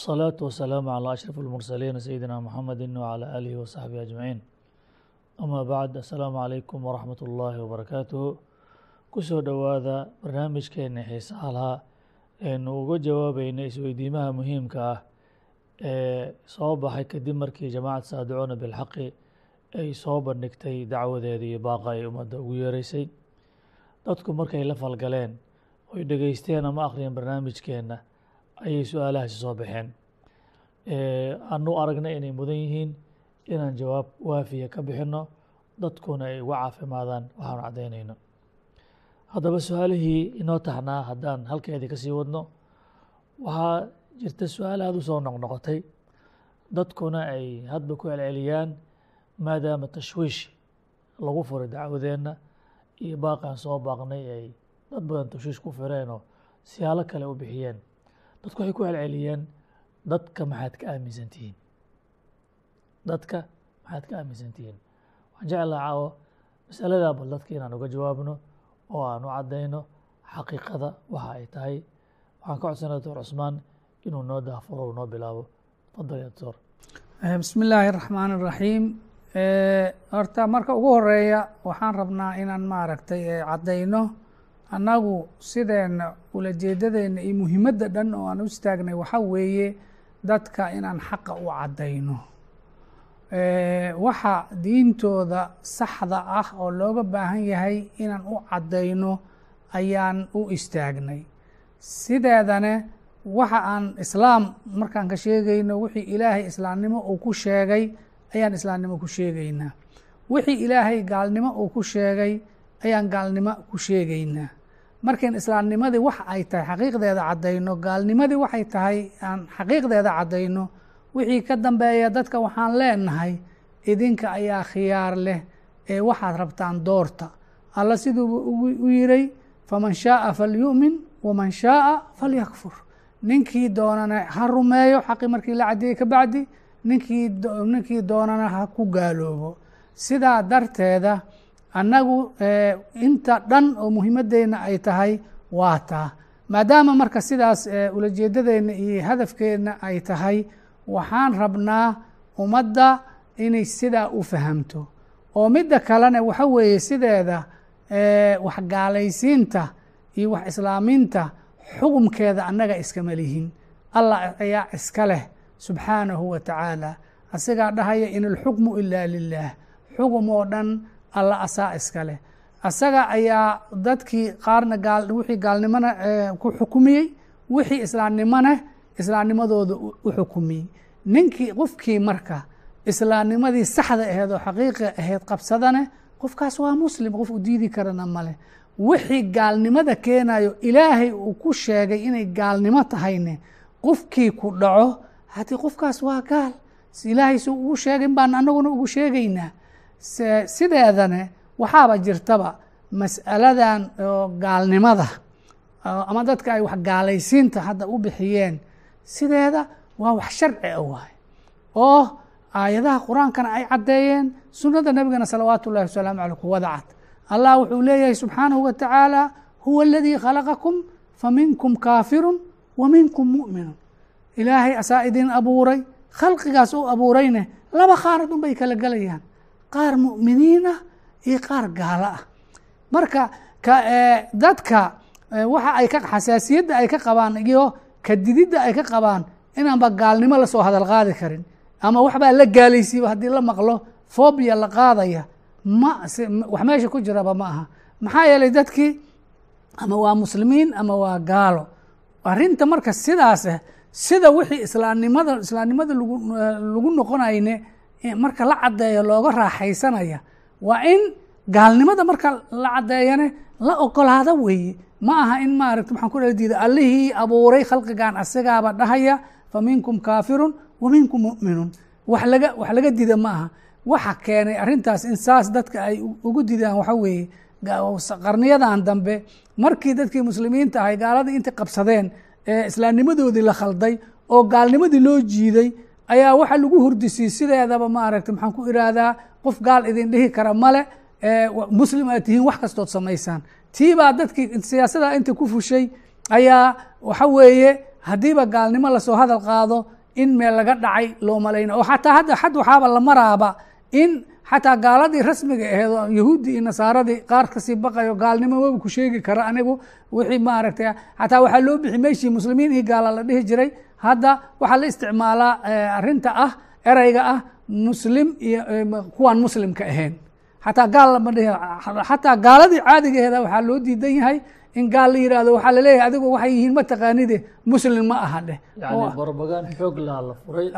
wasalaatu wasalaamu calaa ashraf almursaliin sayidina muxamedi wacalaa aalihi wasaxbihi ajmaciin amaa bacd assalaamu calaykum waraxmat ullaahi wabarakaatuhu ku soo dhowaada barnaamijkeena xiisaha lahaa eenu uga jawaabayna isweydiimaha muhiimka ah ee soo baxay kadib markii jamaacad saadicuuna bilxaqi ay soo bandhigtay dacwadeeda iyo baaqa ay ummadda ugu yeeraysay dadku markay la falgaleen oy dhegeysteen ama akhriyeen barnaamijkeenna ayay su'aalahaasi soo baxeen anu aragnay inay mudan yihiin inaan jawaab waafiya ka bixinno dadkuna ay uga caafimaadaan waxaanu caddaynayno haddaba su'aalihii inoo taxnaa haddaan halkeedii ka sii wadno waxaa jirta su'aal aada u soo noqnoqotay. Dadkuna ay hadba ku celceliyaan maadaama tashwiish lagu furay dacwadeenna iyo baaqaan soo baaqnay ay dad badan tashwiish ku fireenoo siyaalo kale u bixiyeen. Dadku waxay ku celceliyeen dadka maxaad ka aaminsantihiin dadka maxaad ka aaminsantihiin waxaan jeclaa caawo. Masaladaa bal dadka inaan uga jawaabno oo aan u caddayno xaqiiqada waxa ay tahay. Waxaan ka codsana doctor cusmaan inuu noo daafuro u noo bilaabo fadal ya doctor bismi illaahi araxmaan raxiim horta marka ugu horreeya waxaan rabnaa inaan maaragtay eh, caddayno. Annagu sideenna ulajeedadeena iyo muhiimadda dhan oo aan u istaagnay waxaa weeye dadka inaan xaqa u caddayno. Waxa diintooda saxda ah oo looga baahan yahay inaan u caddayno ayaan u istaagnay. Sideedane waxa aan islaam markaan ka sheegayno wixii ilaahay islaamnimo uu ku sheegay ayaan islaamnimo ku sheegaynaa. Wixii ilaahay gaalnimo uu ku sheegay ayaan gaalnimo ku sheegaynaa markayn islaamnimadii wax ay tahay xaqiiqdeeda caddayno gaalnimadii waxay tahay aan xaqiiqdeeda caddayno wixii ka dambeeya dadka waxaan leenahay idinka ayaa khiyaar leh ee waxaad rabtaan doorta. Alla siduuba u yiray faman shaaa falyu'min waman shaaa falyakfur. Ninkii doonana ha rumeeyo xaqi markii la caddeeyey ka bacdi ninkii ninkii doonana ha ku gaaloobo. Sidaa darteeda annagu inta dhan oo muhiimadeenna ay tahay waa taa. Maadaama marka sidaas ulajeedadeenna iyo hadafkeenna ay tahay waxaan rabnaa ummadda inay sidaa u fahamto. Oo midda kalena waxa weeye sideeda wax gaalaysiinta iyo wax islaaminta xukumkeeda annaga iskama lihin. Allah ayaa iska leh subxaanahu wa tacaala. Asigaa dhahaya in alxukmu ilaa lilah xukum oo dhan alla asaa iska leh asaga ayaa dadkii qaarna wixii gaalnimona ku xukumiyey. Wixii islaamnimona islaamnimadooda u xukumiyey. Ninkii qofkii marka islaamnimadii saxda aheed oo xaqiiqi ahayd qabsadane qofkaas waa muslim qof u diidi karana male. Wixii gaalnimada keenayo ilaahay uu ku sheegay inay gaalnimo tahayne qofkii ku dhaco haddii qofkaas waa gaal ilaahay su ugu sheegin baan anaguna ugu sheegaynaa sideedane waxaaba jirtaba mas'aladan gaalnimada ama dadka ay wax gaalaysiinta hadda u bixiyeen sideeda waa wax sharci a waay oo aayadaha qur'aankana ay caddeeyeen sunnada nebigana salawaatu ullahi wasalaamu aley kuwada cad allah wuxuu leeyahay subxaanahu wa tacaala huwa aladii khalaqakum faminkum kaafirun wa minkum mu'minun. Ilaahay asaa idin abuuray khalqigaas u abuurayne laba qaarad un bay kala gelayaan qaar mu'miniin ah iyo qaar gaalo ah. Marka dadka waxa ay ka xasaasiyadda ay ka qabaan iyo kadididda ay ka qabaan inaanba gaalnimo la soo hadal qaadi karin ama waxbaa la gaalaysiiba haddii la maqlo fobia la qaadaya ma wax meesha ku jiraba ma aha. Maxaa yeelay dadkii ama waa muslimiin ama waa gaalo. Arrinta marka sidaas ah sida wixii islaamnimada islaamnimada lagu lagu noqonayne marka la caddeeyo looga raaxaysanaya waa in gaalnimada marka la caddeeyane la ogolaada weeye. Ma aha in maaragta maxaan ku diida allihii abuuray khalqigan asigaaba dhahaya fa minkum kaafirun wa minkum mu'minun. Wax laga wax laga dida ma aha. Waxa keenay arrintaas in saas dadka ay ugu didaan waxa weeye qarniyadan dambe markii dadkii muslimiinta ahay gaaladii intay qabsadeen ee islaamnimadoodii la khalday oo gaalnimadii loo jiiday ayaa waxa lagu hurdisiy sideedaba maaragta maxaan ku iraahdaa qof gaal idin dhihi kara male muslim aad tihiin wax kastood samaysaan. Tii baa dadkii siyaasada inta ku fushay ayaa waxa weeye haddiiba gaalnimo la soo hadal qaado in meel laga dhacay loo malayna. Oo xataa hadda xad waxaaba la maraaba in xataa gaaladii rasmiga aheed oo yahuuddii iyo nasaaradii qaar ka sii baqayo gaalnimo waba ku sheegi kara anigu wixii maaragtay xataa waxaa loo bixi meeshii muslimiin iyo gaala la dhihi jiray hadda waxaa la isticmaalaa arrinta ah ereyga ah muslim iyo kuwaan muslimka ahayn. Xataa gaal lama dhihi xataa gaaladii caadigaheeda waxaa loo diidan yahay in gaal la yihahdo waxaa la leeyahay adigu waxay yihiin ma taqaanide muslim ma aha dheh. Yani barbagaan xoog laha la furay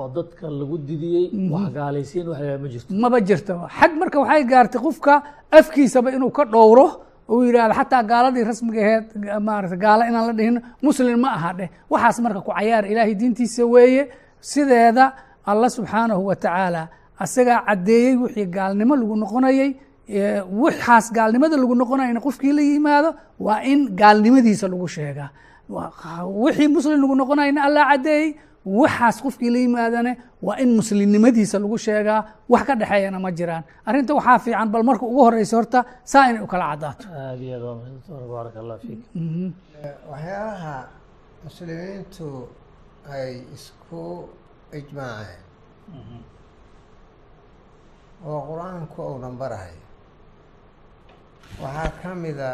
oo dadka lagu didiyey wax gaalaysiin wax ma jirto. Maba jirto. Xad marka waxay gaartay qofka afkiisaba inuu ka dhowro uu yidhahdo xataa gaaladii rasmiga aheed maarata gaalo inaan la dhihin muslim ma aha dheh. Waxaas marka ku cayaar ilaahay diintiisa weeye sideeda allah subxaanahu wa tacaala asagaa caddeeyey wixii gaalnimo lagu noqonayey waxaas gaalnimada lagu noqonayna qofkii la yimaado waa in gaalnimadiisa lagu sheegaa. Wixii muslim lagu noqonayna allah caddeeyey waxaas qofkii la yimaadane waa in muslimnimadiisa lagu sheegaa wax ka dhexeeyana ma jiraan. Arrinta waxaa fiican bal marka ugu horeysa horta saa inay u kala caddaato aad iyo aad waa allah fiik. Waxyaalaha muslimiintu ay isku ijmaaceen oo qur'aanku uunan barahay waxaa ka mida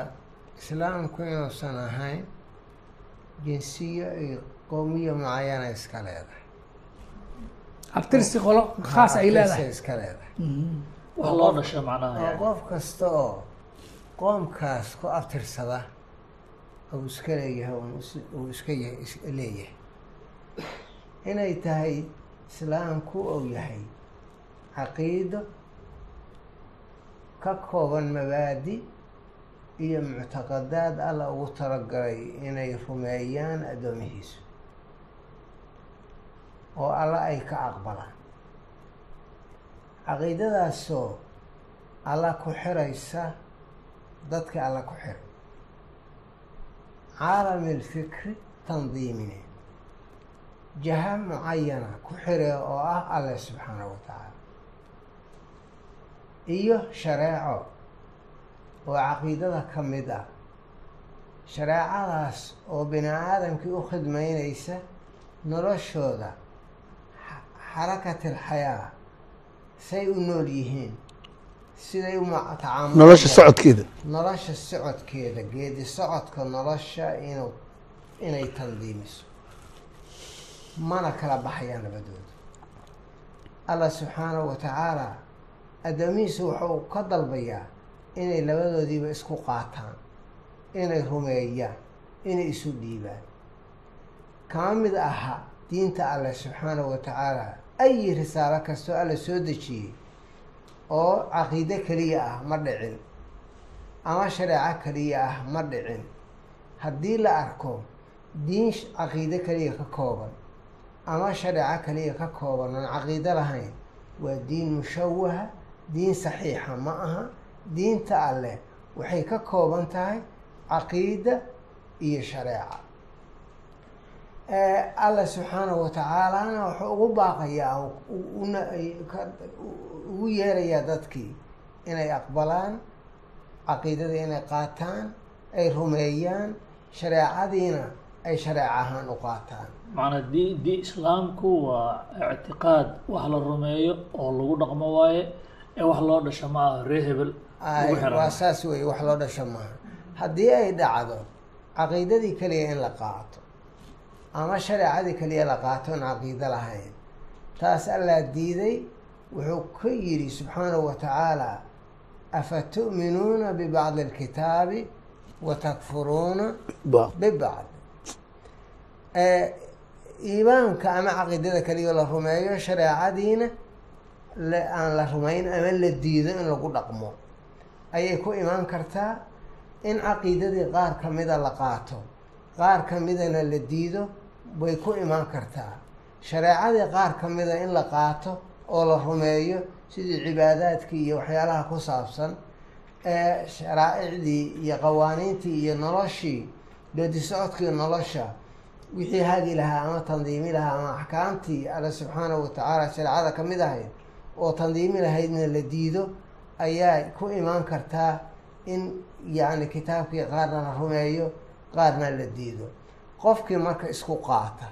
islaamku inuusan ahayn jinsiyo iyo qowmiyo mucayana iska leedahay. Abtirsi qolo khaas ay leedahay. iska leedahay. Wax loo dhasha macnaha qof kasta oo qoomkaas ku abtirsada uu iska leeyahay uu iska yahay is- leeyahay. Inay tahay islaamku uu yahay caqiido ka kooban mabaadi iyo muctaqadaad alla ugu talagalay inay rumeeyaan addoomihiisu oo alla ay ka aqbalaan. Caqiidadaasoo alla ku xiraysa dadka alla ku xiray caalami lfikri tandiimine jaha mucayana ku xire oo ah alle subxaanahu wa tacaala iyo shareeco oo caqiidada ka mid ah. Shareecadaas oo bini aadamkii u khidmeyneysa noloshooda xa- xarakatil xayaa say u nool yihiin siday nolosha socodkeeda. Nolosha socodkeeda geedi socodka nolosha inuu inay tandiimiso. Mana kala baxayaan labadooda allah subxaanahu wa tacaala addoomihiisu wuxuu ka dalbayaa inay labadoodiiba isku qaataan inay rumeeyaan inay isu dhiibaan. Kama mid aha diinta alleh subxaanahu wa tacaala ayi risaalo kastoo alla soo dejiyey oo caqiide keliya ah ma dhicin ama shareeco keliya ah ma dhicin haddii la arko diin caqiide keliya ka kooban ama shareeco keliya ka kooban oon caqiide lahayn waa diin mushawaha diin saxiixa ma aha diinta alleh waxay ka kooban tahay caqiida iyo shareeca alla subxaanahu wa tacaalana wuxuu ugu baaqayaa ugu yeerayaa dadkii inay aqbalaan caqiidadii inay qaataan ay rumeeyaan shareecadiina ay shareec ahaan u qaataan. Macnaa di di islaamku waa ictiqaad wax la rumeeyo oo lagu dhaqmo waaye ee wax loo dhasho ma aha ree hebel waa saas weeye wax loo dhasho maaha haddii ay dhacdo caqiidadii keliya in la qaato ama shareecadii keliya la qaato in caqiido lahayn. Taas allaa diiday wuxuu ka yidhi subxaanahu wa tacaala afa tu'minuuna bibacdi alkitaabi wa takfuruuna ba bibacd iimaanka ama caqiidada keliya la rumeeyo shareecadiina aan la rumayn ama la diido in lagu dhaqmo. Ayay ku imaan kartaa in caqiidadii qaar ka mida la qaato qaar ka midana la diido bay ku imaan kartaa. Shareecadii qaar ka mida in la qaato oo la rumeeyo sidii cibaadaadkii iyo waxyaalaha ku saabsan ee sharaa'icdii iyo qawaaniintii iyo noloshii geedi socodkii nolosha wixii hagi lahaa ama tandiimi lahaa ama axkaamtii alle subxaanahu wa tacaala shareecada ka mid ahayd oo tandiimi lahaydna la diido ayaa ku imaan kartaa in yacni kitaabkii qaarna la rumeeyo qaarna la diido qofkii marka isku qaata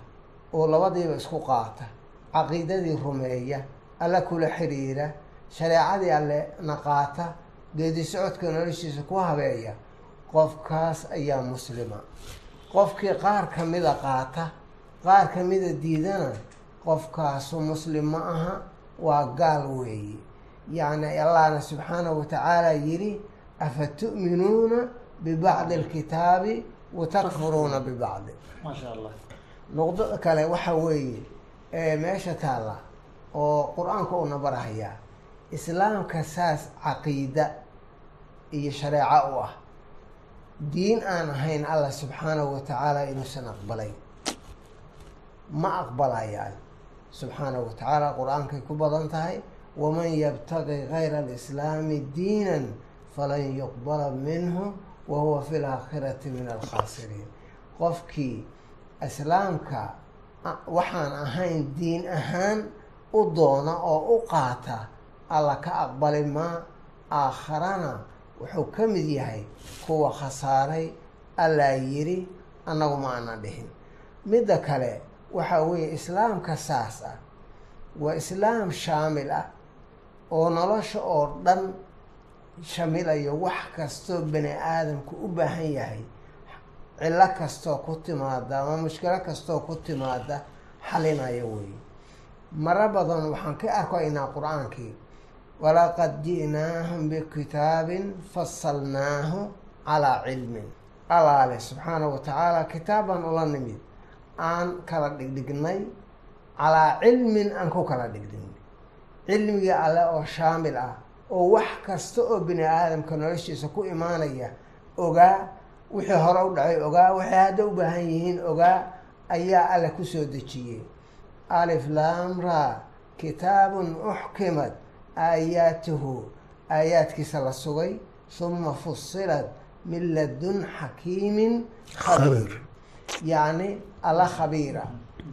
oo labadiiba isku qaata caqiidadii rumeeya alla kula xiriira shareecadii alle na qaata geedi socodka noloshiisa ku habeeya qofkaas ayaa muslima. Qofkii qaar kamida qaata qaar kamida diidana qofkaasu muslim ma aha waa gaal weeye yacni allahna subxaanahu watacaala yidhi afa tu'minuuna bibacdi alkitaabi watakfuruuna bibacdi maasha allah kale waxa weeye ee meesha taalla oo qur'aanka uuna barahayaa islaamka saas caqiida iyo shareeco u ah diin aan ahayn allah subxaanahu watacaala inuusan aqbalayn ma aqbalayaan subxaanahu watacaala qur'aankay ku badan tahay waman yabtaqi gayra alislaami diinan falan yuqbala minhu wa huwa fi laakhirati min alkhaasiriin qofkii islaamka waxaan ahayn diin ahaan u doona oo u qaata alla ka aqbali maa aakharana wuxuu ka mid yahay kuwa khasaaray allaa yiri annagu ma ana dhihin midda kale waxa weeye islaamka saas ah waa islaam shaamil ah oo nolosha oo dhan shamilayo wax kastoo bani aadamku u baahan yahay cillo kastoo ku timaada ama mushkilo kastoo ku timaada xalinaya weeye maro badan waxaan ka arkaynaa qur'aankii. Walaqad ji'naahum bikitaabin fasalnaahu calaa cilmin. Allaale subxaanahu watacaala kitaab baan ula nimid. Aan kala dhigdhignay calaa cilmin aan ku kala dhigdhignay cilmigii alle oo shaamil ah oo wax kasta oo bini aadamka noloshiisa ku imaanaya ogaa wixii hore u dhacay ogaa waxay hadda u baahan yihiin ogaa ayaa alle ku soo dejiyey. Alif laamra kitaabun uxkimat aayaatuhu aayaadkiisa la sugay. Huma fusilat min ladun xakiimin khabiir. Yacni alla khabiira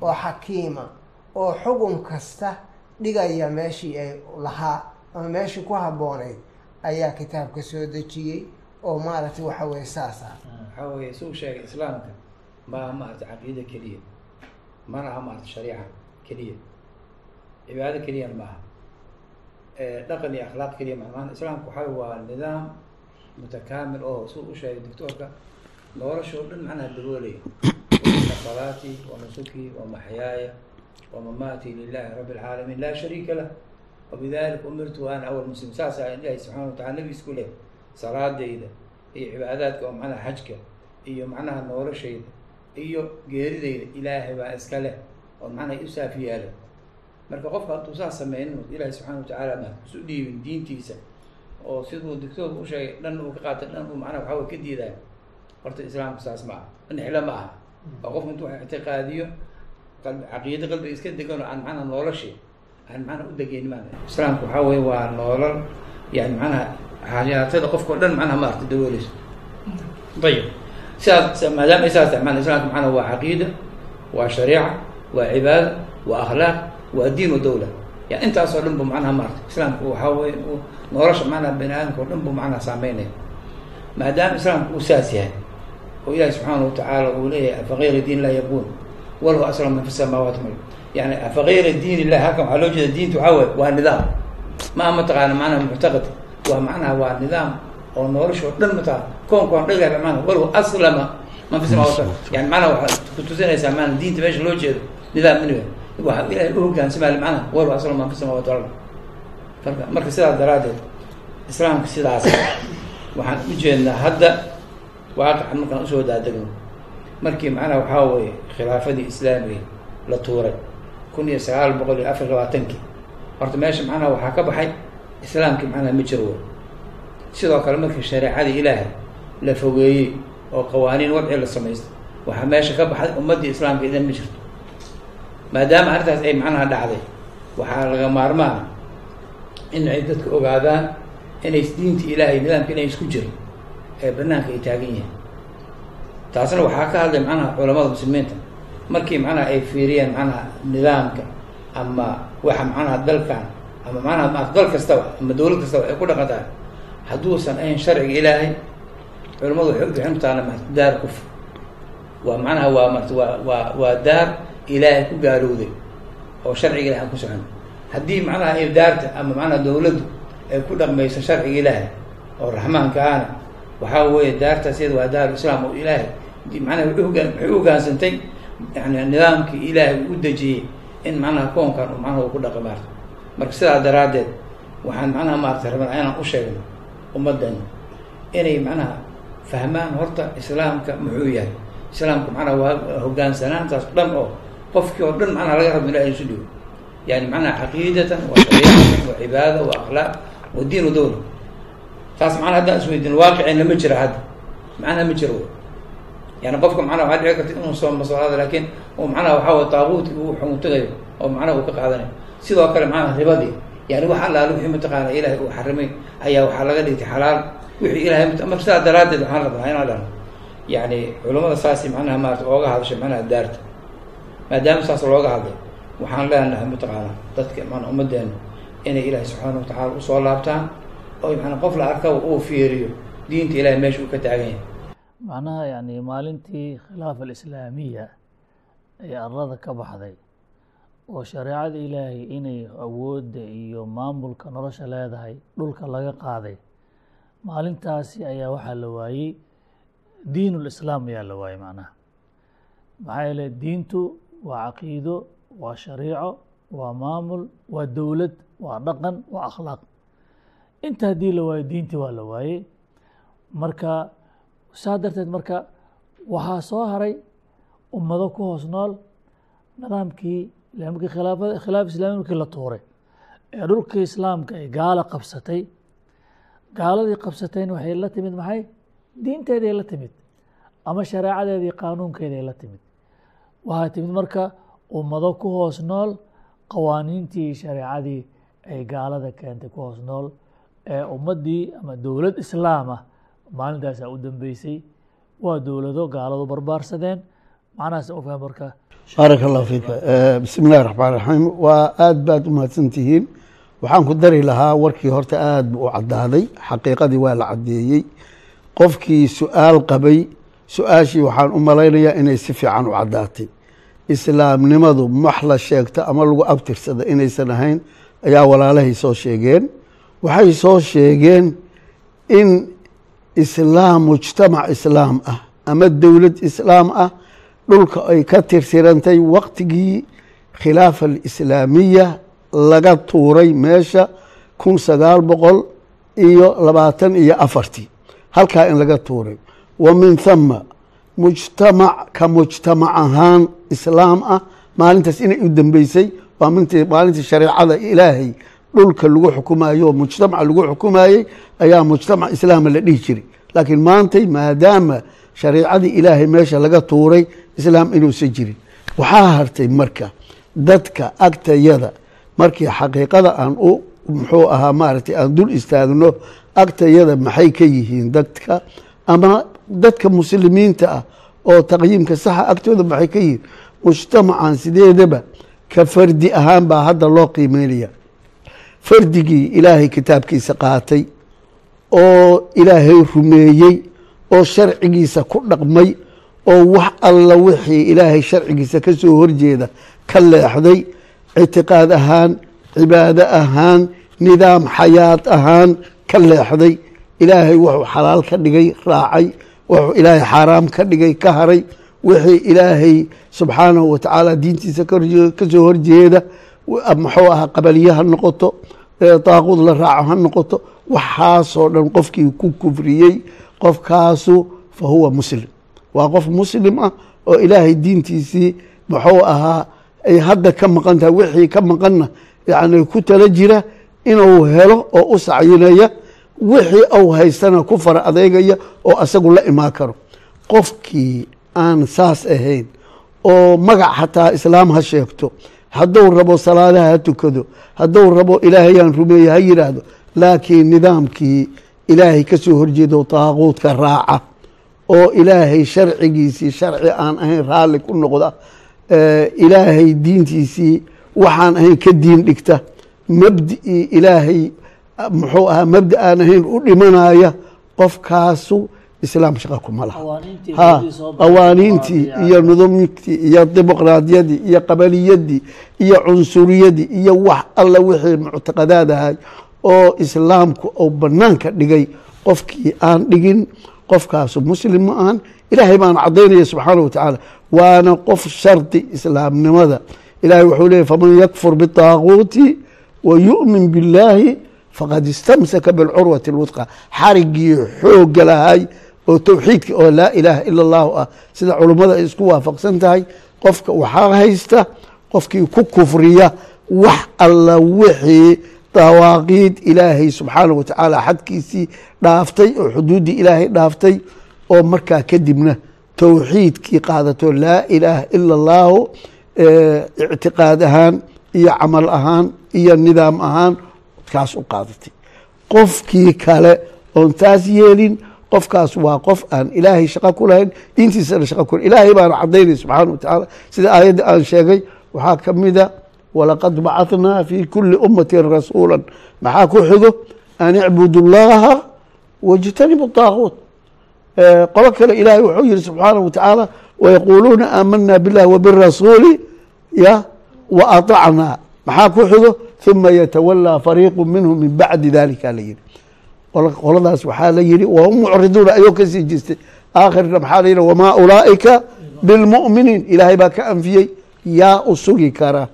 oo xakiima oo xugum kasta dhigaya meeshii ay lahaa ama meeshii ku habboonayd ayaa kitaabka soo dejiyey oo maaragtay waxa weye saas ah. Waxaa weeye suu sheegay islaamka maaha maarata caqiida keliya mana aha maarata shariica keliya cibaado keliyana maaha dhaqan iyo akhlaaq keliya ma maana islaamka waxaa waa nidaam mutakaamil oo suu u sheegay doctoorka nolosha oo dhan macnaha daboolaya ina salaatii wa nusuki wa maxyaaya wa lilahi rabbi alcaalamiin laa shariika lah wabidalika umirtu ana awal muslim saas a ilahi subxana watacala nabigiis ku leh salaadayda iyo cibaadaadka oo macnaha xajka iyo macnaha noloshayda iyo geeridayda ilaahay baa iska leh oo macnaha u saafi yaalla marka qofka hadduu saas sameynin ilaahay subxana watacaala ma isu dhiibin diintiisa oo siduu doctoorka u sheegay dhan uu ka qaatay dhan uu macnaha waxaa way ka diidaya horta islaamku saas ma aha nixlo ma aha waa qofku intuu ictiqaadiyo qalbi caqiido qalbiga iska degan oo aan macnaha noloshii aan macnaha u degeyni maan islaamku waxaa weye waa noolal yani macnaha xayaatada qofka o dhan macnaha maarta dawooleyso ayib sidaas maadaama saas mana islaamka macnaha waa caqiida waa shariica waa cibaada waa akhlaaq waa diin wa dawla. Yani intaasoo dhan bu macnaha maarta islaamku waxaa weye nolosha macnaha bani aadamka o dhan bu macnaha saameynaya maadaama islaamku uu saas yahay oo ilahi subxaana watacaala uu leeyahay afa gayra diin laa yabuun walahu aslam man fi samaawaati mal yani afa gayra diin illahi halkan waxaa loo jeeda diinta waxaa waye waa nidaam ma aha mataqaana macnaha muctaqad waa macnaha waa nidaam oo nolosha oo dhan mataqana koonkaan dhagaala macnaha walahu aslama man fi yani macnaha waxaa kutusinaysaa maana diinta meesha loo jeedo nidaam miniga waxa ilahay u hogaansamaya macnaha walahu aslama man fi wal marka marka sidaas daraaddeed islaamka sidaas waxaan u jeednaa hadda waaqacan markaan u soo daadegno markii macnaha waxaa weye khilaafadii islaamiga la tuuray kun iyo sagaal boqol iyo afar labaatankii horta meesha macnaha waxaa ka baxay islaamkii macnaha ma jiro wey sidoo kale markii shareecadii ilaahay la fogeeyey oo qawaaniin wadci la samaystay waxaa meesha ka baxay ummaddii islaamka idan ma jirto. Maadaama arrintaas ay macnaha dhacday waxaa laga maarmaan in ay dadka ogaadaan inay diinta ilaahay nidaamka inay isku jiro ee banaanka ay taagan yihiin. Taasna waxaa ka hadlay macnaha culamada muslimiinta markii macnaha ay fiiriyeen macnaha nidaamka ama waxa macnaha dalkan ama macnaha ma dal kastaba ama dawlad kastaba ay ku dhaqantahay hadduusan ahayn sharciga ilaahay culimmadu waxay u bixin taana ma daar kufr. Waa macnaha waa marta waa waa daar ilaahay ku gaalowday oo sharciga ilahay ku socon. Haddii macnaha ay daarta ama macnaha dawladdu ay ku dhaqmayso sharciga ilaahay oo raxmaanka ahna waxaa weeye daartaas iyada waa daaru islaam oo ilaahay macnaha waxay u yani nidaamkii ilaahay u dejiyey in macnaha koonkan uu macnaha uu ku dhaqi maarto. Marka sidaa daraaddeed waxaan macnaha maarata rabnaa inaan u sheegno ummaddeena inay macnaha fahmaan horta islaamka muxuu yahay. Islaamku macnaha waa hogaansanaantaas dhan oo qofkii oo dhan macnaha laga rabo ilahay isu dhigo. Yani macnaha caqiidatan wa shariicatan wa cibaada wa akhlaaq wa diin wa dawla taas macnaha haddaan isweydiin waaqicina ma jira hadda. Macnaha ma jiro yani qofka macnaha waxaa dhici karta inuu soo maslaada laakiin uu macnaha waxaa way uu xumuntagayo oo macnaha uu ka qaadanayo sidoo kale macnaha ribadii yani wax allaale wixii mataqaana ilaahay uu xarimay ayaa waxaa laga dhigtay xalaal. Wixii ilahay marka sidaa daraaddeed waxaan rabnaa inaan dhahno yani culamada saasi macnaha maarata ooga hadashay macnaha daarta. Maadaama saas looga hadlay waxaan leenahay mataqaana dadka mana ummadeena inay ilaahay subxaana watacala u soo laabtaan oo manaa qof la arkaba uu fiiriyo diinta ilahay meesha uu ka taagan yahay macnaha yani maalintii khilaafa alislaamiya ee arada ka baxday oo shareecada ilaahay inay awoodda iyo maamulka nolosha leedahay dhulka laga qaaday maalintaasi ayaa waxaa la waayey diin ulislaam ayaa la waayey macnaha. Maxaa yeele diintu waa caqiido waa shariico waa maamul waa dowlad waa dhaqan waa akhlaaq. Inta haddii la waayo diintii waa la waayey marka saa darteed marka waxaa soo haray ummado ku hoos nool nidaamkii khilaafada khilaaf islami markii la tuuray. Ee dhulkii islaamka ay gaala qabsatay gaaladii qabsatayna waxay la timid maxay? Diinteeday la timid ama shareecadeedii qaanuunkeeday la timid. Waxaa timid marka ummado ku hoos nool qawaaniintii shareecadii ay gaalada keentay ku hoos nool ee ummaddii ama dowlad islaam ah maalintaasaa u dambeysay waa dowlado gaaladu barbaarsadeen. Macnahaas faham marka. Baaraka allahu fiika bismi illahi raxmaan raxiim waa aada baad u mahadsantihiin. Waxaan ku dari lahaa warkii horta aada buu u caddaaday. Xaqiiqadii waa la caddeeyey. Qofkii su'aal qabay su'aashii waxaan u malaynayaa inay si fiican u caddaatay. Islaamnimadu max la sheegto ama lagu abtirsada inaysan ahayn ayaa walaalahay soo sheegeen. Waxay soo sheegeen in islaam mujtamac islaam ah ama dowlad islaam ah dhulka ay ka tirsirantay waqtigii khilaafa alislaamiya laga tuuray meesha kun sagaal boqol iyo labaatan iyo afartii halkaa in laga tuuray. Wa min thama mujtamac ka mujtamac ahaan islaam ah maalintaas inay u dambeysay waa maalintii shareecada ilaahay dhulka lagu xukumayo mujtamaca lagu xukumayey ayaa mujtamac islaama la dhihi jiray. Laakiin maantay maadaama shareicadii ilaahay meesha laga tuuray islaam inuusan jirin. Waxaa hartay marka dadka agtayada markii xaqiiqada aan u muxuu ahaa maaragtay aan dul istaagno agtayada maxay ka yihiin dadka? Ama dadka muslimiinta ah oo taqyiimka saxa agtooda maxay ka yihiin? Mujtamacan sideedaba ka fardi ahaan baa hadda loo qiimeynaya fardigii ilaahay kitaabkiisa qaatay oo ilaahay rumeeyey oo sharcigiisa ku dhaqmay oo wax alla wixii ilaahay sharcigiisa ka soo horjeeda ka leexday ictiqaad ahaan cibaado ahaan nidaam xayaad ahaan ka leexday. Ilaahay wuxuu xalaal ka dhigay raacay. Wuxuu ilaahay xaaraam ka dhigay ka haray. Wixii ilaahay subxaanahu watacaala diintiisa ka soo horjeeda muxuu ahaa qabaliye ha noqoto daaquud la raaco ha noqoto waxaasoo dhan qofkii ku kufriyey qofkaasu fa huwa muslim. Waa qof muslim ah oo ilaahay diintiisii muxuu ahaa ay hadda ka maqan tahay wixii ka maqanna yani ku tala jira inuu helo oo u sacyinaya wixii uu haystana ku fara adeegaya oo asagu la imaan karo. Qofkii aan saas ahayn oo magac xataa islaam ha sheegto hadduu rabo salaadaha ha tukado hadduu rabo ilaahayaan rumeeye ha yidhaahdo laakiin nidaamkii ilaahay ka soo horjeedo taaquudka raaca oo ilaahay sharcigiisii sharci aan ahayn raalli ku noqda ilaahay diintiisii waxaan ahayn ka diin dhigta mabdi'ii ilaahay muxuu ahaa mabda aan ahayn u dhimanaya qofkaasu islaam shaqa kuma laha. Qawaaniintii ha dimuqraadiyadda. iyo nidaamkii iyo dimuqraadiyadii iyo qabaliyadii iyo cunsuriyadii iyo wax alla wixii muctaqadaad ahay oo islaamku uu banaanka dhigay qofkii aan dhigin qofkaasu muslim ma ahan ilaahay baana cadaynaya subxaana wa tacaala waana qof shardi islaamnimada. Ilahay wuxuu leeyay faman yakfur bitaaguuti wa yu'min billaahi faqad istamsaka bilcurwati اlwudqa xarigii xooga lahay oo towxiidka oo laa ilaaha ila allahu ah sida culummada ay isku waafaqsan tahay qofka waxaa haysta qofkii ku kufriya wax alla wixii dawaaqiid ilaahay subxaana wa tacaala xadkiisii dhaaftay oo xuduuddii ilaahay dhaaftay oo markaa kadibna towxiidkii qaadato laa ilaaha ila allahu eh, ictiqaad ahaan iyo camal ahaan iyo nidaam ahaan kaas u qaadatay. Qofkii kale oon taas yeelin qofkaas waa qof aan ilaahay shaqo ku lahayn diintiisana shaqa ku ilaahay baana cadaynay subxaana watacaala sida aayadda aan sheegay waxaa ka mida walaqad bacadnaa fi kuli ummatin rasuula maxaa ku xigo? An icbud llaha wاjtanibu daaguut qolo kale ilaahay wuxuu yihi subxaana watacaala wayaquuluuna aamana bilah wbirasuuli ya waطacnaa maxaa ku xigo? Uma yatawalaa fariiqu minhu min bacdi dalika ala yihi qoladaas waxaa la yihi wahum mucriduuna ayoo ka sii jirtay. Aakhirna maxaa la yihi wamaa ulaa'ika bilmu'miniin. Ilaahay baa ka anfiyey yaa u sugi kara.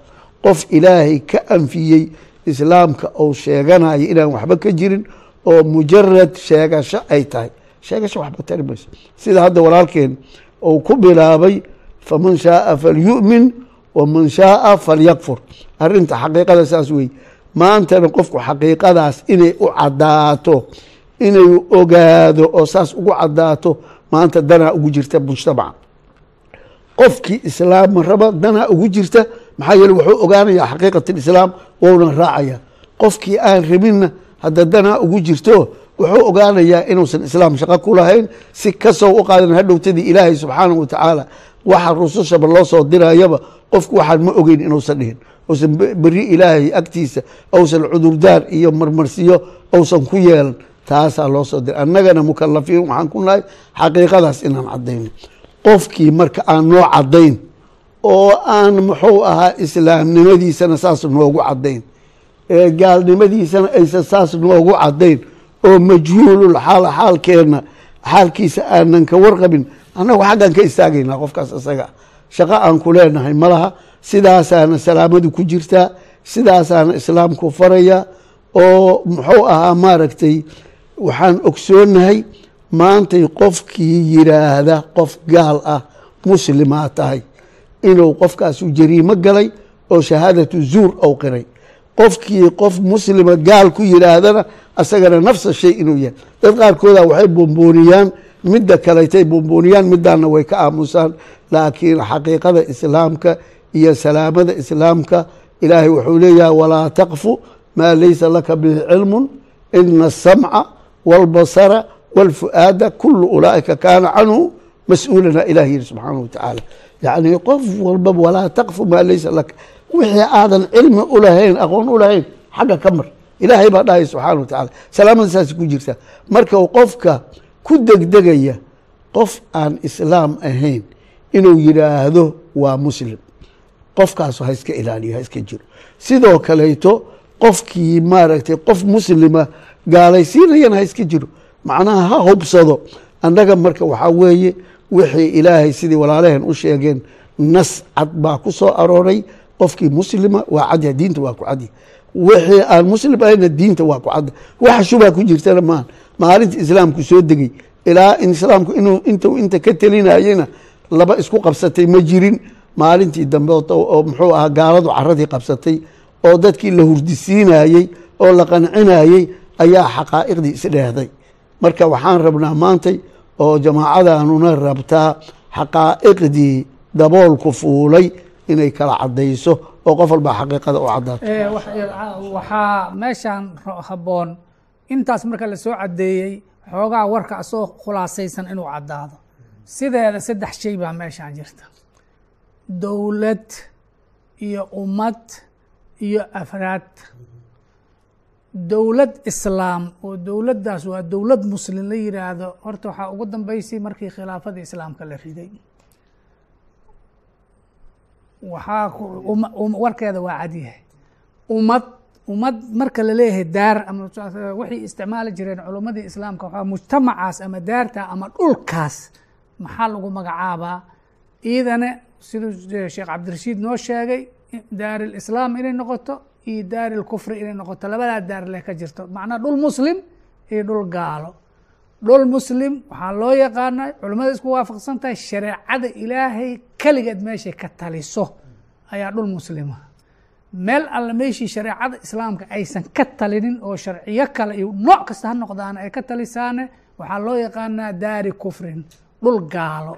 Qof ilaahay ka anfiyey islaamka ou sheeganayo inaan waxba ka jirin oo mujarad sheegasho ay tahay. Sheegasho waxba tari mayso. Sida hadda walaalkeen uu ku bilaabay faman shaaa falyu'min waman shaaa falyakfur. Arinta xaqiiqada saas wey maantana qofku xaqiiqadaas inay u cadaato inay ogaado oo saas ugu cadaato maanta danaa ugu jirta mujtamaca qofkii islaam raba danaa ugu jirta maxaa yeele wuxuu ogaanayaa xaqiiqat islaam wouna raacaya qofkii aan rabinna hadda danaa ugu jirto wuxuu ogaanayaa inuusan islaam shaqo ku lahayn si ka soo u qaadan hadhowtadii ilaahay subxaanahu wa tacaala waxa rusushaba loo soo dirayaba qofku waxaan ma ogeyn inuusan dhihin uusan be- beri ilaahay agtiisa ousan cudurdaar iyo marmarsiyo ousan ku yeelan taasaa loo soo diray. Annagana mukalafiin waxaan ku nahay xaqiiqadaas inaan cadayno qofkii marka aan noo cadayn oo aan muxuu ahaa islaamnimadiisana saas noogu cadayn ee gaalnimadiisana aysan saas noogu cadayn oo majhuulul xaal xaalkeenna xaalkiisa aanan ka warqabin annagu xaggan ka istaagaynaa qofkaas isaga shaqo aan ku leenahay ma laha sidaasaana salaamadu ku jirtaa sidaasaana islaamku faraya oo muxuu ahaa maaragtay waxaan ogsoonahay maantay qofkii yiraahda qof gaal ah muslimaa tahay. Inuu qofkaasu jariimo galay oo shahaadatu zuur ou qiray. Qofkii qof muslima gaal ku yiraahdana asagana nafsa shay inuu yahay. Dad qaarkooda waxay bombooniyaan midda kaletay bombooniyaan midaana way ka aamusaan. Laakiin xaqiiqada islaamka iyo salaamada islaamka ilaahay wuxuu leeyahay walaa taqfu maa laysa laka bihi cilmu ina asamca wاlbasara wاlfu'aada kulu ulaaika kaana canhu mas'uulana ilah yihi subxaana wa tacaala. Yacni qof walbaba walaa taqfu maa laysa laka wixii aadan cilmi ulahayn aqoon ulahayn xagga ka mar. Ilaahay baa dhahaya subxaana wa tacala salaamada saas ku jirta. Marka qofka ku degdegaya qof aan islaam ahayn inuu yidhaahdo waa muslim qofkaasu ha iska ilaaliyo ha iska jiro. Sidoo kaleeto qofkii maaragtay qof muslima gaalaysiinayana ha iska jiro. Macnaha ha hubsado. Annaga marka waxaa weeye wixii ilaahay sidii walaalaheen u sheegeen nas cad baa ku soo arooray. Qofkii muslima waa cadya diinta waa ku cadya wixii aan muslim ahayna diinta waa ku cadda waxa shubha ku jirtana maaha maalinta islaamku soo degay. Ilaa islaamku inuu intu inta ka telinayena laba isku qabsatay ma jirin maalintii dambe oo muxuu ahaa gaaladu caradii qabsatay oo dadkii la hurdisiinayey oo la qancinayey ayaa xaqaa'iqdii isdheehday. Marka waxaan rabnaa maantay oo jamaacadanuna rabtaa xaqaa'iqdii daboolku fuulay inay kala cadayso oo qof walba xaqiiqada u cadaato Eh, ro- habboon. Intaas marka la soo caddeeyey xoogaa warka asoo khulaasaysan inuu caddaado. Sideeda saddex shay baa meeshan jirta dowlad iyo ummad iyo afraad. Dowlad islaam oo dowladdaas waa dowlad muslim la yiraahdo horta waxaa ugu dambeysay markii khilaafada islaamka la riday. Waxaa warkeeda waa cadyahay ummad ummad marka la leeyahay daar ama waxay isticmaali jireen culummadii islaamka waxaa mujtamacaas ama daarta ama dhulkaas maxaa lagu magacaabaa? Iidane siduu sheekh cabdirashiid noo sheegay daari lislaam inay noqoto iyo daari lkufri inay noqoto. Labadaa daar leh ka jirto. Macnaa dhul muslim iyo dhul gaalo. Dhul muslim waxaa loo yaqaana culimmada isku waafaqsan tahay shareecada ilaahay keligeed meeshay ka taliso. Ayaa dhul muslima meel alle meeshii shareecada islaamka aysan ka talinin oo sharciyo kale iyo nooc kasta ha noqdaana ay ka talisaane waxaa loo yaqaanaa daari kufrin dhul gaalo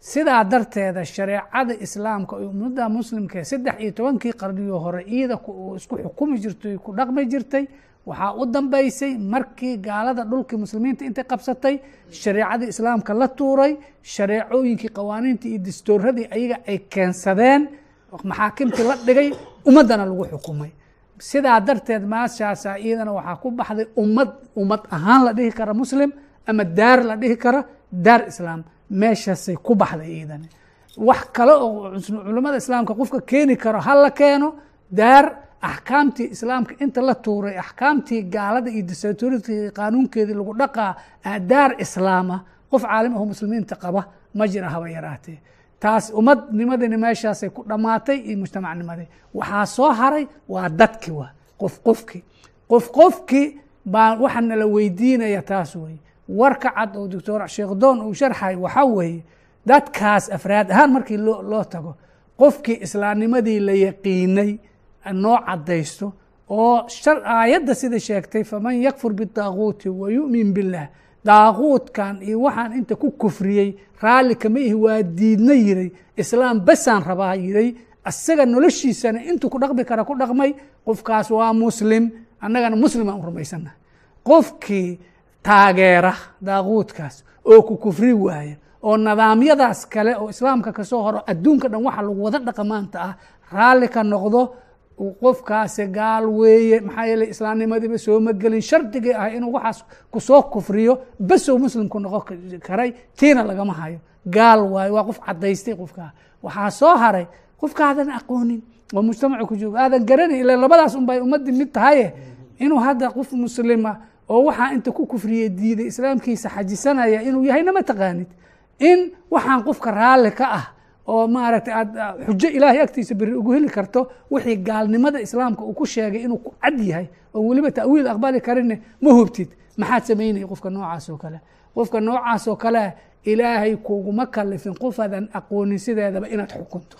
sidaa darteeda shareecada islaamka oo ummadda muslimka saddex iyo tobankii qarniyo hore iida isku xukumi jirtay ku dhaqmi jirtay waxaa u dambeysay markii gaalada dhulkii muslimiinta intay qabsatay shareecadii islaamka la tuuray shareecooyinkii qawaaniintii iyo dastooradii ayaga ay keensadeen maxaakimtii la dhigay ummaddana lagu xukumay. Sidaa darteed maashaasa iyadana waxaa ku baxday ummad ummad ahaan la dhihi kara muslim ama daar la dhihi kara daar islaam meeshaasay ku baxday iidani wax kale oo culimmada islaamka qofka keeni karo ha la keeno daar axkaamtii islaamka inta la tuuray axkaamtii gaalada iyo disatority qaanuunkeedii lagu dhaqaa daar islaama qof caalim aho muslimiinta qaba ma jira haba yaraatee. Taas ummadnimadini meeshaasay ku dhammaatay iyo mujtamacnimadii waxaa soo haray waa dadki wa qof qofki. Qof qofki baa waxa nala weydiinaya taas weye warka cad oo doctor sheekh doon uu sharxay waxaa weeye dadkaas afraad ahaan markii loo tago qofkii islaamnimadii la yaqiinay noo caddaysto oo aayadda sida sheegtay faman yakfur bitaaguuti wa yu'min biاllah daaquudkan iyo waxaan inta ku kufriyey raalli kama ihi waa diidna yiray islaam basaan rabaa yiray isaga noloshiisana intuu ku dhaqmi kara ku dhaqmay qofkaas waa muslim annagana muslim aan u rumaysana qofkii taageera daaquudkaas oo ku kufri waaya oo nidaamyadaas kale oo islaamka ka soo horo adduunka dhan waxa lagu wada dhaqamaanta ah raalli ka noqdo qofkaasi gaal weeye maxaa yeele islaamnimadiiba sooma gelin shardigii ah inuu waxaas ku soo kufriyo basow muslimku noqon karay tiina lagama hayo. Gaal waayo waa qof cadaystay qofkaa waxaa soo haray qofka aadan aqoonin oo mujtamaca ku joogo aadan garanay ila labadaas un bay ummadii mid tahaye inuu hadda qof muslima oo waxaa inta ku kufriye diiday islaamkiisa xajisanaya inuu yahayna ma taqaanid? In waxaan qofka raalli ka ah oo maaragtay aad xujo ilaahay agtiisa beri ugu heli karto wixii gaalnimada islaamka uu ku sheegay inuu ku cad yahay oo weliba ta'wiil aqbali karinne ma hubtid. Maxaad samaynaya qofka noocaas oo kale. Qofka noocaas oo kale ilaahay kuguma kalifin qof aadan aqoonin sideedaba inaad xukunto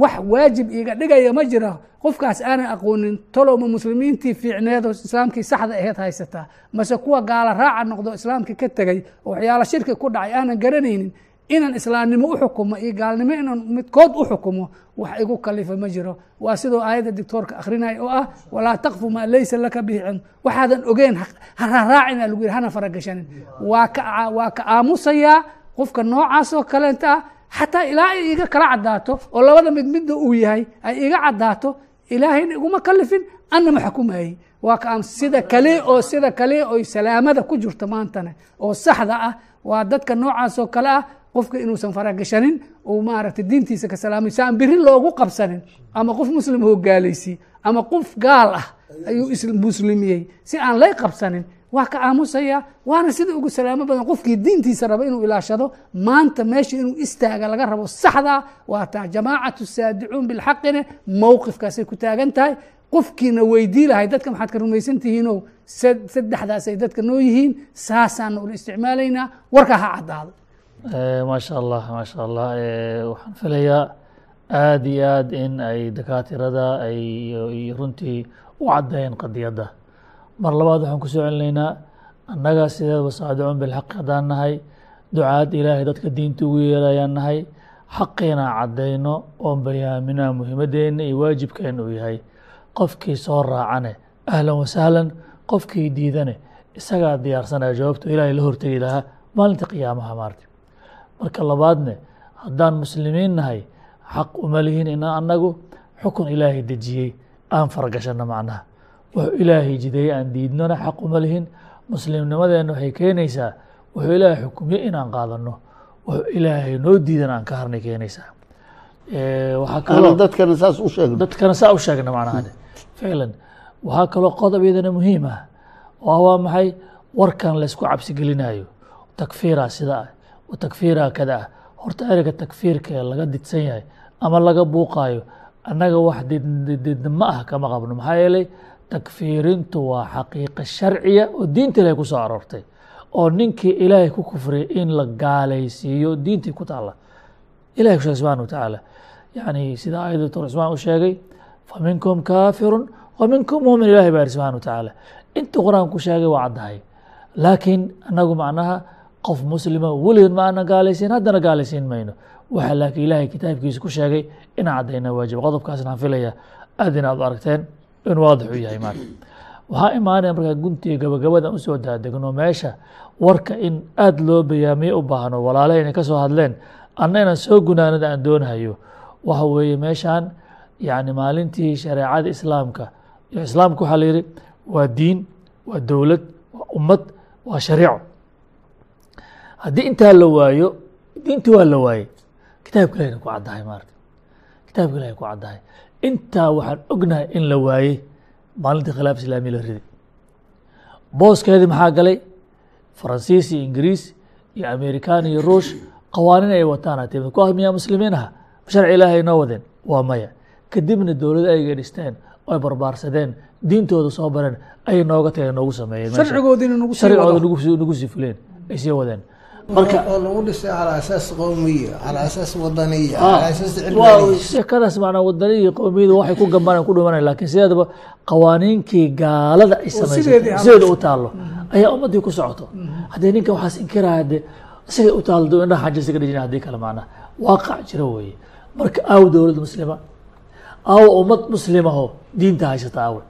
wax waajib iiga dhigaya ma jira qofkaas aanan aqoonin tolowma muslimiintii fiicneed oo islaamkii saxda aheed haysataa mase kuwa gaala raaca noqdo islaamkii ka tegey oo waxyaala shirki ku dhacay aanan garanaynin inaan islaamnimo u xukumo iyo gaalnimo inaan midkood u xukumo wax igu kalifa ma jiro. Waa sidoo aayadda dictoorka akrinaya oo ah walaa takfu maa laysa laka bihi cilm. Waxaadan ogeen ha raaraacina lagu yiri hana faragashanin. Waa ka waa ka aamusayaa qofka noocaas oo kaleenta ah xataa ilaa ay iga kala caddaato oo labada mid midda uu yahay ay iga caddaato ilaahayna iguma kalifin anna ma xukumayey waa ka sida kale oo sida kale oy salaamada ku jirto maantana oo saxda ah waa dadka noocaas oo kale ah qofka inuusan faragashanin uu maaragtay diintiisa ka salaamay si aan birin loogu qabsanin ama qof muslim hogaalaysi ama qof gaal ah ayuu muslimiyey. Si aan lay qabsanin waa ka aamusaya waana sida ugu salaamo badan. Qofkii diintiisa raba inuu ilaashado maanta meesha inuu istaaga laga rabo saxdaa waa taa jamaacatu saadicuun bilxaqine mowqifkaasay ku taagan tahay. Qofkiina weydii lahay dadka maxaad ka rumaysan tihiino saddexdaasay dadka noo yihiin saasaana ula isticmaalaynaa. Warkaa ha caddaado maasha allah maasha allah waxaan filayaa aada iyo aad in ay dakaatirada ay runtii u caddeeyeen qadiyadda mar labaad waxaan ku soo celinaynaa annaga sideedaba saadicuun bilxaqi haddaan nahay. Ducaad ilaahay dadka diinta ugu yeerayaan nahay. Xaqiina caddayno oon bayaaminaa muhiimadeenna iyo waajibkeena uu yahay. Qofkii soo raacane ahlan wasahlan qofkii diidane isagaa diyaarsanaya jawaabtu ilaahay la hortegi lahaa maalinta qiyaamaha maarti. Marka labaadne haddaan muslimiin nahay xaq uma lihin ina annagu xukun ilaahay dejiyey aan faragashano macnaha wuxuu ilaahay jideeye aan diidnona xaq uma lihin. Muslimnimadeenna waxay keenaysaa wuxuu ilaahay xukumye inaan qaadano wuxuu ilaahay noo diidan aan ka harnay keenaysaa. Dadkana saas u sheegno dadkana saa u sheegna macnaha. Ficlan waxaa kaloo qodob iyadana muhiim ah. Oo waa maxay? Warkan laysku cabsi gelinayo takfiira sida ah wa takfiira kada. Ah horta ereyga takfiirka ee laga didsan yahay ama laga buuqaayo annaga wax didna ma ah kama qabno. Maxaa yeelay takfiirintu waa xaqiiqa sharciya oo diinta ilahay ku aroortay oo ninkii ilaahay ku kufriyay in la gaalaysiiyo diintii ku taalla. Ilahay ku sheegay wa tacaala yani sida aayadda tor cusmaan u sheegay faminkum kaafirun wa minkum muumin ilahi baa yiri subxana wa tacaala inta qur'aan sheegay waa caddahay. Laakiin annagu macnaha qof muslima weligan ma gaalaysiin haddana gaalaysiin mayno. Waxa laakiin ilaahay kitaabkiisa ku sheegay inaan caddayna waajib qodobkaasna aan filaya aad in u aragteen in waadix u yahay maarka waxaa imaanaya markaa guntiga gabagabadan u soo daadegno meesha warka in aad loo bayaamiye u baahno? Walaalaha inay ka soo hadleen anna inaan soo gunaanada aan doonahayo waxa weeye meeshaan yani maalintii shareecada islaamka islaamka waxaa la yihi waa diin waa dowlad waa ummad waa shariico haddii intaa la waayo diinti waa la waayey kitaabka ilahina ku caddahay maarata kitaabka ilahi ku caddahay intaa waxaan ognahay in la waayey maalintii khilaaf islaamiya la riday. Booskeedii maxaa galay? Faransiis iyo ingiriis iyo amerikaan iyo ruush qawaanin ay wataan. Ati ku ah miyaa muslimiin aha? Sharci ilaahay noo wadeen? Waa maya. Kadibna dowlad ayga dhisteen oy barbaarsadeen diintooda soo bareen ayay nooga tageen noogu sameeyeen. Sharcigooda nagu sii fuleen ay sii wadeen marka oo lagu dhisay calaa asaas qowmiya calaa asaas wadaniya Ah, calaa asaas waa cilmiya sheekadaas macnaa wadani iyo qowmiyadu waxay ku gambanaan ku dhimanaya laakiin sideedaba qawaaniinkii gaalada ay ahayd. sideeda u taallo ayaa ummaddii ku socoto. Haddii ninka waxaas inkiraya dee isagay u taallo dee indhaha xaja isaga dhijina haddii kale macnaa waaqac jira weeye. Marka aaw dowlad muslima aawo ummad muslimaho diinta haysata aawe.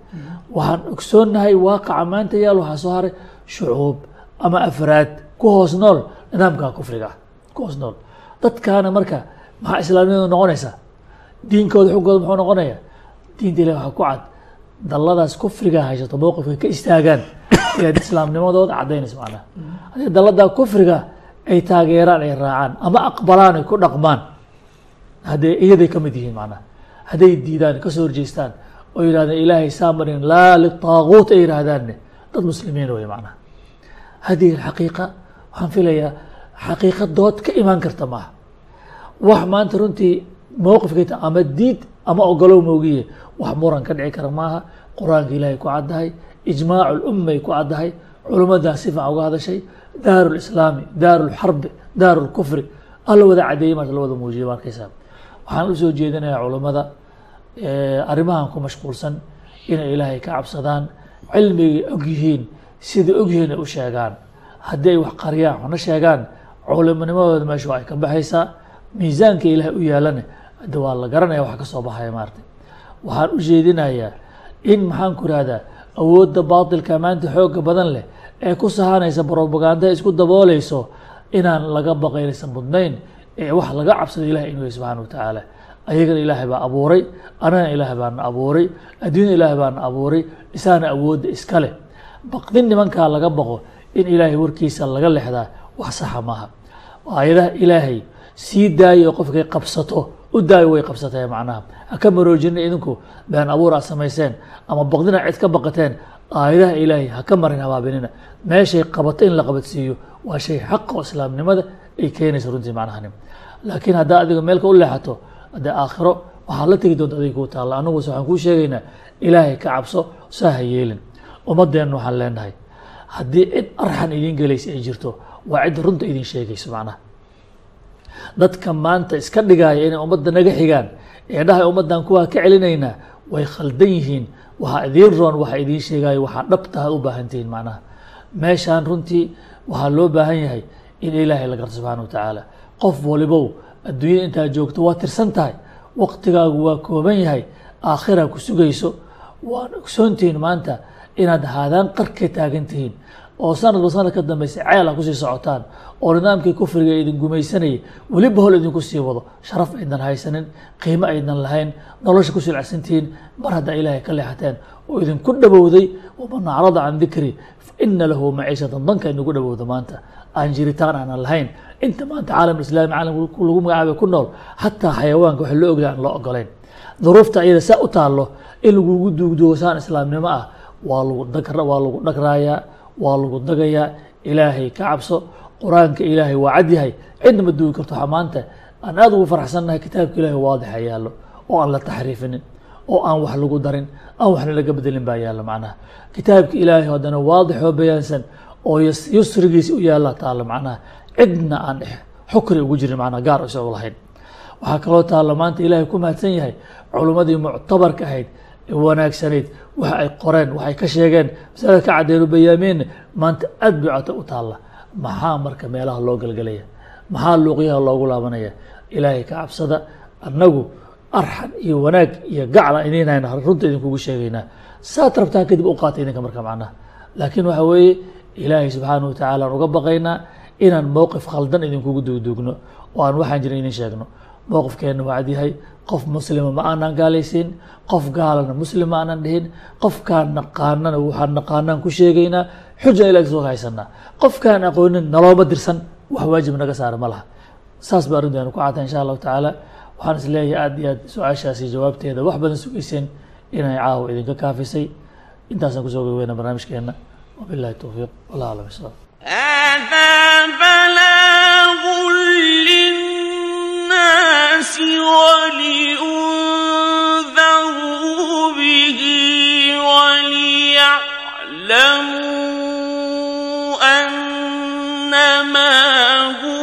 Waxaan ogsoonnahay waaqaca maanta yaal waxaa soo haray shucuub ama afraad ku hoos nool nidaamka kufriga. Ku hoos nool. Dadkaana marka maxaa islaamnimadu noqonaysaa diinkooda xuggooda muxuu noqonayaa diinta ilahi waxaa ku cad. Dalladaas kufriga haysato mowqifka ka istaagaan ayaad islaamnimadooda caddaynaysa macnaha haddii dalladaa kufriga ay taageeraan ay raacaan ama aqbalaan ay ku dhaqmaan haddee iyaday ka mid yihiin macnaha hadday diidaan ka soo horjeestaan oo yidhahdeen ilaahay saa marin laa litaaguut ay yidhaahdaanne dad muslimiin wey macnaha hadihi alxaqiiqa waxaan filayaa xaqiiqa dood ka imaan karta maaha. Wax maanta runtii mowqifkayta ama diid ama ogolow moogiye wax muran ka dhici kara maaha. Qur'aanka ilaahay ku caddahay ijmaacu lummay ku caddahay culummadaa si uga hadashay daaru lislaami daaru lxarbi daaru lkufri alla wada cadeeyey maanta la wada muujiyay ma arkaysaa waxaan u soo jeedinayaa culummada arrimahan ku mashquulsan inay ilaahay ka cabsadaan cilmigay og yihiin sidai og yihiin ay u sheegaan haddii ay wax qariyaan waxna sheegaan culimonimadooda meesha waa ay ka baxaysaa miisaanka ilaahay u yaalana hadde waa la garanaya wax ka soo baxaya maarata waxaan u jeedinayaa in maxaan ku ihahdaa awoodda baatilka maanta xooga badan leh ee ku sahanaysa brobaganda isku dabooleyso inaan laga baqaynaysan mudnayn ee wax laga cabsado ilahay inuu yahy subxana wa tacaala ayagana ilaahay baa abuuray anagana ilaahay baana abuuray adduunyada ilaahay baana abuuray isaana awoodda iska leh. Baqdin nimankaa laga baqo in ilaahay warkiisa laga lexdaa wax saxa maaha. Aayadaha ilaahay sii daayo oo qofkay qabsato u daayo way qabsatee macnaha. Ha ka maroojina idinku been abuur aad samayseen ama baqdina cid ka baqateen aayadaha ilaahay ha ka marin habaabinina meeshay qabato in la qabadsiiyo waa shay xaqa oo islaamnimada ay keenaysa runtii macnahani laakiin haddaa adiga meelka u leexato haddee aakhiro waxaad la tegi doonta adiga kuu taalla. Anuguse waxaan kuu sheegaynaa ilaahay ka cabso saa ha yeelin. Ummadeenna waxaan leenahay haddii cid arxan idiin gelaysa ay jirto waa cidda runta idin sheegayso macnaha dadka maanta iska dhigaya inay ummadda naga xigaan ee dhahay ummaddan kuwaa ka celinaynaa way khaldan yihiin. Waxaa idiin roon waxa idiin sheegayo waxaa dhabtaha u baahan tihiin macnaha. Meeshaan runtii waxaa loo baahan yahay in ilaahay la garto subxana wa tacaala. Qof walibow adduunyada intaa joogto waa tirsan tahay waqtigaagu waa kooban yahay aakhira ku sugayso. Waan ogsoontihiin maanta inaad haadaan qarka taagan tihiin oo sanadba sanad ka dambaysa ceel a ku sii socotaan. Oo nidaamkii kufriga idin gumaysanayay weliba hol idinku sii wado. Sharaf aydan haysanin qiimo aydan lahayn nolosha ku silcsantihiin mar haddaa ilaahay ka leexateen oo idinku dhowowday waman acrada can dikri ina lahu maciishatan danka inagu dhowowda maanta. Aan jiritaan aanan lahayn. Inta maanta caalam islaami caalamka lagu magacaabay ku nool xataa xayawaanka waxa loo oglahay aan loo ogolayn duruufta iyada saa u taallo in lagugu duugduugo saan islaamnimo ah waa lagu dag waa lagu dagayaa ilaahay ka cabso qur'aanka ilaahay waa cad yahay. Cidna ma duugi karto waxaa maanta. Aan aada ugu faraxsannahay kitaabka ilaahay waadixa yaallo oo aan la taxriifinin oo aan wax lagu darin aan waxna laga bedelin baa yaallo macnaha. Kitaabka ilaahay haddana waadix oo bayaansan oo yusrigiisa u yaalla taalla macnaha. Cidna aan xukri ugu jirin macnaha gaar isagoo lahayn. Waxaa kaloo taalla maanta ilaahay ku mahadsan yahay culummadii muctabarka ahayd ee wanaagsanayd waxa ay qoreen waxay ka sheegeen masalada ka caddeenu bayaameenna maanta aad bay cota u taalla maxaa marka meelaha loo galgelaya maxaa luuqyaha loogu laabanaya? Ilaahay ka cabsada annagu arxan iyo wanaag iyo gacla ininayna runta idinkugu sheegaynaa saad rabtaan kadib u qaata idinka marka macnaha. Laakiin waxa weeye ilaahay subxaanahu watacaala aan uga baqaynaa inaan mowqif khaldan idinkugu duugduugno oo aan waxaan jirin idin sheegno mowqifkeena waa cadyahay qof muslima ma aanaan gaalaysiin qof gaalana muslim ma aanan dhihin qofkaan naqaanana waxaan naqaanaan ku sheegaynaa xuja ilaga soo haysanaa qofkaan aqoonin nalooma dirsan wax waajib naga saara ma laha. Saas ba arrintu aynu ku cadta insha allahu tacaala. Waxaan is leeyahay aad iyo aad su'aashaasi jawaabteeda. Wax badan sugayseen inay caawa idinka kaafisay. Intaasaan ku soo gogeyna barnaamijkeena wabilahi towfiiq wallah alam للناس ولينذروا به وليعلموا أنما هو